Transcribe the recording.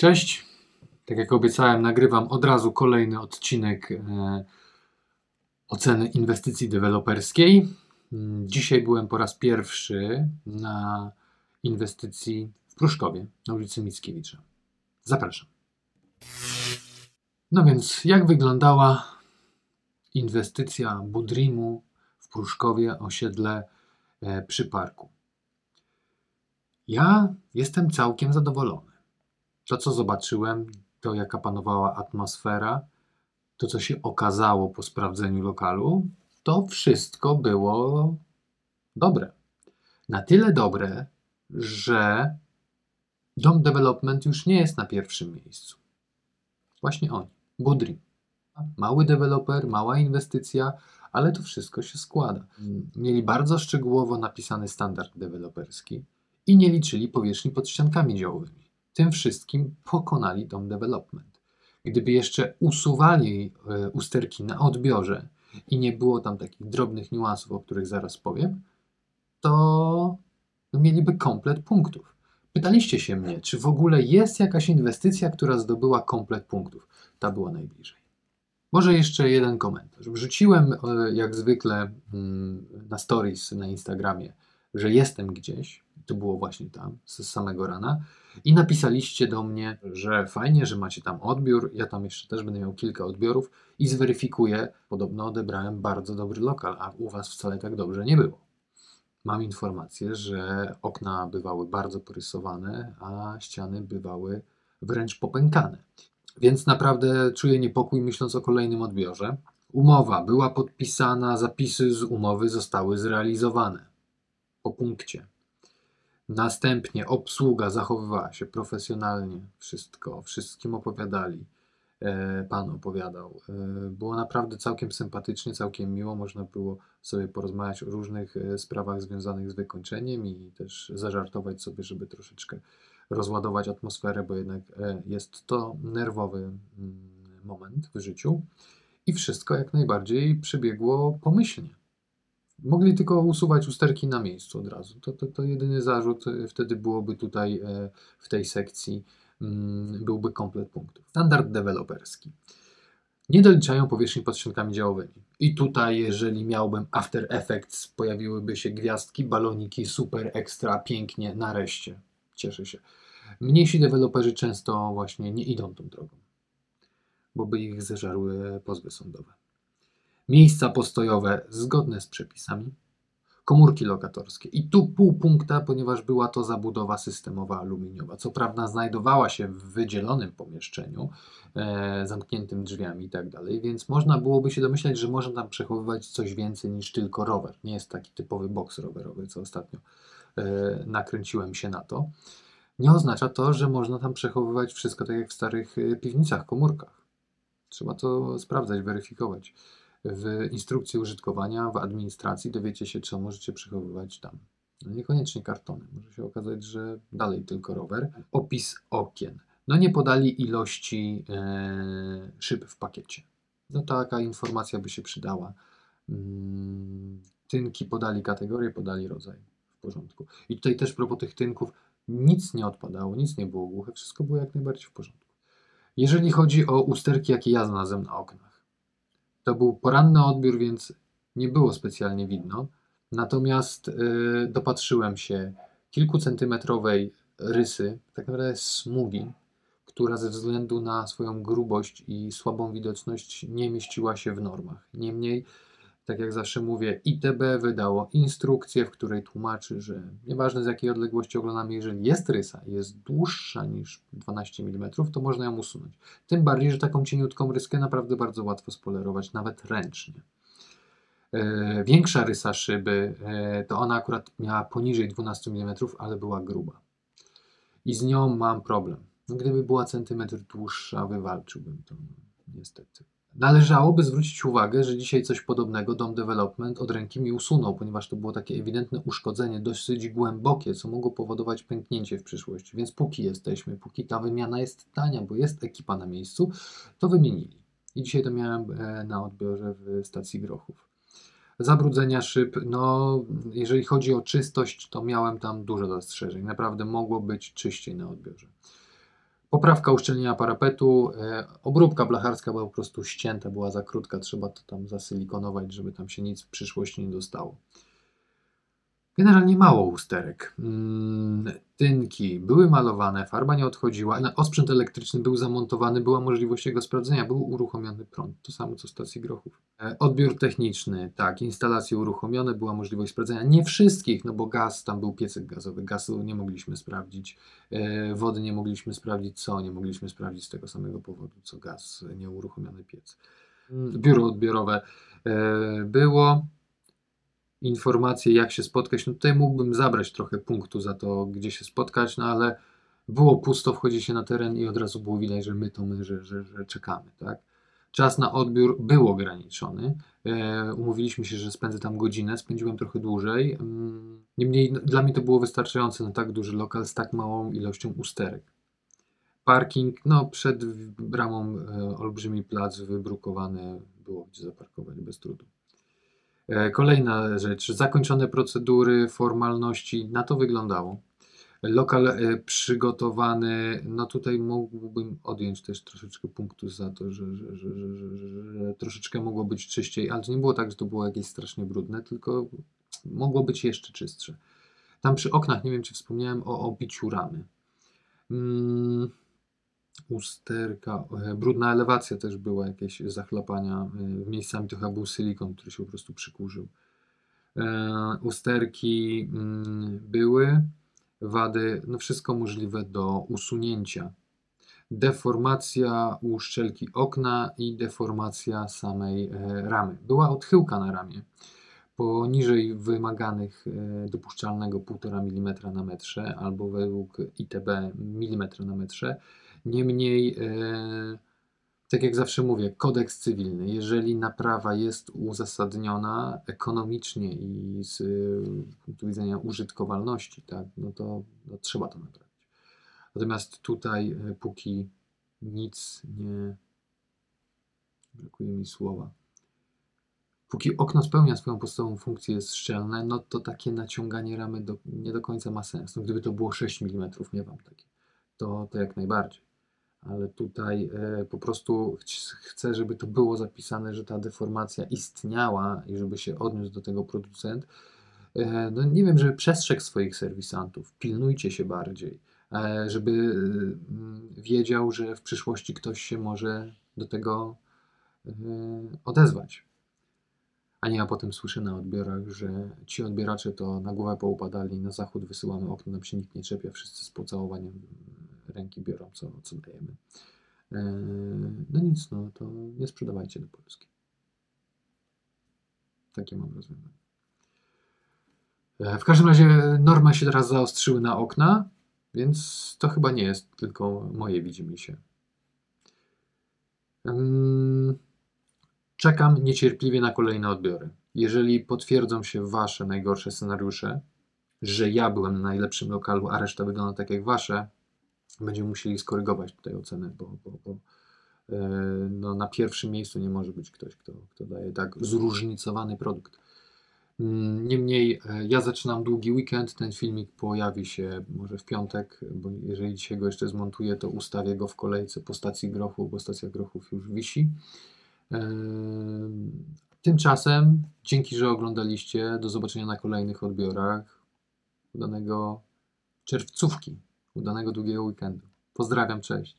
Cześć. Tak jak obiecałem, nagrywam od razu kolejny odcinek e, oceny inwestycji deweloperskiej. Mm, Dzisiaj byłem po raz pierwszy na inwestycji w Pruszkowie na ulicy Mickiewicza. Zapraszam. No więc, jak wyglądała inwestycja Budrimu w Pruszkowie, osiedle e, przy parku? Ja jestem całkiem zadowolony. To, co zobaczyłem, to jaka panowała atmosfera, to, co się okazało po sprawdzeniu lokalu, to wszystko było dobre. Na tyle dobre, że Dom Development już nie jest na pierwszym miejscu. Właśnie oni, Budrim. Mały deweloper, mała inwestycja, ale to wszystko się składa. Mieli bardzo szczegółowo napisany standard deweloperski i nie liczyli powierzchni pod ściankami działowymi. Tym wszystkim pokonali Dom Development. Gdyby jeszcze usuwali e, usterki na odbiorze i nie było tam takich drobnych niuansów, o których zaraz powiem, to no, mieliby komplet punktów. Pytaliście się mnie, czy w ogóle jest jakaś inwestycja, która zdobyła komplet punktów. Ta była najbliżej. Może jeszcze jeden komentarz. Wrzuciłem e, jak zwykle mm, na stories na Instagramie, że jestem gdzieś. To było właśnie tam, z samego rana. I napisaliście do mnie, że fajnie, że macie tam odbiór. Ja tam jeszcze też będę miał kilka odbiorów i zweryfikuję. Podobno odebrałem bardzo dobry lokal, a u Was wcale tak dobrze nie było. Mam informację, że okna bywały bardzo porysowane, a ściany bywały wręcz popękane. Więc naprawdę czuję niepokój, myśląc o kolejnym odbiorze. Umowa była podpisana, zapisy z umowy zostały zrealizowane po punkcie. Następnie obsługa zachowywała się profesjonalnie, wszystko, wszystkim opowiadali. E, Pan opowiadał. E, Było naprawdę całkiem sympatycznie, całkiem miło. Można było sobie porozmawiać o różnych e, sprawach związanych z wykończeniem i też zażartować sobie, żeby troszeczkę rozładować atmosferę, bo jednak jest to nerwowy mm, moment w życiu. I wszystko jak najbardziej przebiegło pomyślnie. Mogli tylko usuwać usterki na miejscu od razu. To, to, to jedyny zarzut e, wtedy byłoby tutaj e, w tej sekcji, mm, byłby komplet punktów. Standard deweloperski. Nie doliczają powierzchni pod ściankami działowymi. I tutaj, jeżeli miałbym After Effects, pojawiłyby się gwiazdki, baloniki, super, ekstra, pięknie, nareszcie. Cieszę się. Mniejsi deweloperzy często właśnie nie idą tą drogą, bo by ich zeżarły pozwy sądowe. Miejsca postojowe zgodne z przepisami, komórki lokatorskie. I tu pół punkta, ponieważ była to zabudowa systemowa aluminiowa. Co prawda znajdowała się w wydzielonym pomieszczeniu, e, zamkniętym drzwiami i tak dalej, więc można byłoby się domyślać, że można tam przechowywać coś więcej niż tylko rower. Nie jest taki typowy boks rowerowy, co ostatnio e, nakręciłem się na to. Nie oznacza to, że można tam przechowywać wszystko tak jak w starych e, piwnicach, komórkach. Trzeba to sprawdzać, weryfikować w instrukcji użytkowania, w administracji dowiecie się, co możecie przechowywać tam. No niekoniecznie kartony. Może się okazać, że dalej tylko rower. Opis okien. No nie podali ilości e, szyb w pakiecie. No taka informacja by się przydała. Mm, tynki podali kategorię, podali rodzaj. W porządku. I tutaj też propos tych tynków, nic nie odpadało, nic nie było głuche, wszystko było jak najbardziej w porządku. Jeżeli chodzi o usterki, jakie ja znalazłem na oknach. To był poranny odbiór, więc nie było specjalnie widno. Natomiast y, dopatrzyłem się kilkucentymetrowej rysy, tak naprawdę smugi, która ze względu na swoją grubość i słabą widoczność nie mieściła się w normach. Niemniej, tak jak zawsze mówię, ITB wydało instrukcję, w której tłumaczy, że nieważne z jakiej odległości oglądamy, jeżeli jest rysa jest dłuższa niż 12 mm, to można ją usunąć. Tym bardziej, że taką cieniutką ryskę naprawdę bardzo łatwo spolerować, nawet ręcznie. E, większa rysa szyby, e, to ona akurat miała poniżej 12 mm, ale była gruba. I z nią mam problem. No, gdyby była centymetr dłuższa, wywalczyłbym to, niestety. Należałoby zwrócić uwagę, że dzisiaj coś podobnego Dom Development od ręki mi usunął, ponieważ to było takie ewidentne uszkodzenie, dosyć głębokie, co mogło powodować pęknięcie w przyszłości. Więc póki jesteśmy, póki ta wymiana jest tania, bo jest ekipa na miejscu, to wymienili. I dzisiaj to miałem e, na odbiorze w stacji Grochów. Zabrudzenia szyb, no jeżeli chodzi o czystość, to miałem tam dużo zastrzeżeń. Naprawdę mogło być czyściej na odbiorze. Poprawka uszczelnienia parapetu, e, obróbka blacharska była po prostu ścięta, była za krótka, trzeba to tam zasylikonować, żeby tam się nic w przyszłości nie dostało. Generalnie mało usterek. Mm, Tynki były malowane, farba nie odchodziła. Osprzęt elektryczny był zamontowany, była możliwość jego sprawdzenia, był uruchomiony prąd. To samo co stacji grochów. E, Odbiór techniczny, tak, instalacje uruchomione, była możliwość sprawdzenia. Nie wszystkich, no bo gaz, tam był piecyk gazowy, gazu nie mogliśmy sprawdzić, e, wody nie mogliśmy sprawdzić, co nie mogliśmy sprawdzić z tego samego powodu, co gaz, nieuruchomiony piec. Mm, Biuro odbiorowe e, było informacje, jak się spotkać. No tutaj mógłbym zabrać trochę punktu za to, gdzie się spotkać, no ale było pusto, wchodzi się na teren i od razu było widać, że my to my, że, że, że czekamy, tak? Czas na odbiór był ograniczony. E, umówiliśmy się, że spędzę tam godzinę, spędziłem trochę dłużej. Mm, Niemniej no, dla mnie to było wystarczające na tak duży lokal z tak małą ilością usterek. Parking, no przed bramą e, olbrzymi plac wybrukowany, było gdzie zaparkować bez trudu. E, Kolejna rzecz, zakończone procedury, formalności, na to wyglądało. Lokal e, przygotowany, no tutaj mógłbym odjąć też troszeczkę punktu za to, że, że, że, że, troszeczkę mogło być czyściej, ale to nie było tak, że to było jakieś strasznie brudne, tylko mogło być jeszcze czystsze. Tam przy oknach, nie wiem czy wspomniałem o obiciu ramy. Mm, usterka, e, brudna elewacja też była, jakieś zachlapania. e, Miejscami chyba był silikon, który się po prostu przykurzył. E, Usterki mm, były, wady, no wszystko możliwe do usunięcia. Deformacja uszczelki okna i deformacja samej ramy. Była odchyłka na ramie poniżej wymaganych dopuszczalnego 1,5 mm na metrze albo według ITB mm na metrze. Niemniej, e, tak jak zawsze mówię, kodeks cywilny, jeżeli naprawa jest uzasadniona ekonomicznie i z e, punktu widzenia użytkowalności, tak, no to no, trzeba to naprawić. Natomiast tutaj, e, póki nic nie. Brakuje mi słowa. Póki okno spełnia swoją podstawową funkcję, jest szczelne, no to takie naciąganie ramy do, nie do końca ma sens. No, gdyby to było 6 mm, nie wam takie, to, to jak najbardziej. Ale tutaj e, po prostu ch- chcę, żeby to było zapisane, że ta deformacja istniała i żeby się odniósł do tego producent. E, no nie wiem, żeby przestrzegł swoich serwisantów, pilnujcie się bardziej, e, żeby mm, wiedział, że w przyszłości ktoś się może do tego odezwać. A nie, a potem słyszę na odbiorach, że ci odbieracze to na głowę poupadali, na zachód wysyłamy okno, nam się nikt nie czepia, wszyscy z pocałowaniem ręki biorą, co, co dajemy. E, No nic, no to nie sprzedawajcie do Polski. Takie mam rozwiązanie. E, W każdym razie normy się teraz zaostrzyły na okna, więc to chyba nie jest tylko moje widzimisię. Ym, Czekam niecierpliwie na kolejne odbiory. Jeżeli potwierdzą się Wasze najgorsze scenariusze, że ja byłem na najlepszym lokalu, a reszta wygląda tak jak Wasze, będziemy musieli skorygować tutaj ocenę, bo, bo, bo e, no, na pierwszym miejscu nie może być ktoś, kto, kto daje tak zróżnicowany produkt. Mm, Niemniej e, ja zaczynam długi weekend, ten filmik pojawi się może w piątek, bo jeżeli dzisiaj go jeszcze zmontuję, to ustawię go w kolejce po stacji Grochów, bo stacja Grochów już wisi. Em, Tymczasem, dzięki, że oglądaliście, do zobaczenia na kolejnych odbiorach. Udanego czerwcówki, Udanego długiego weekendu. Pozdrawiam, cześć.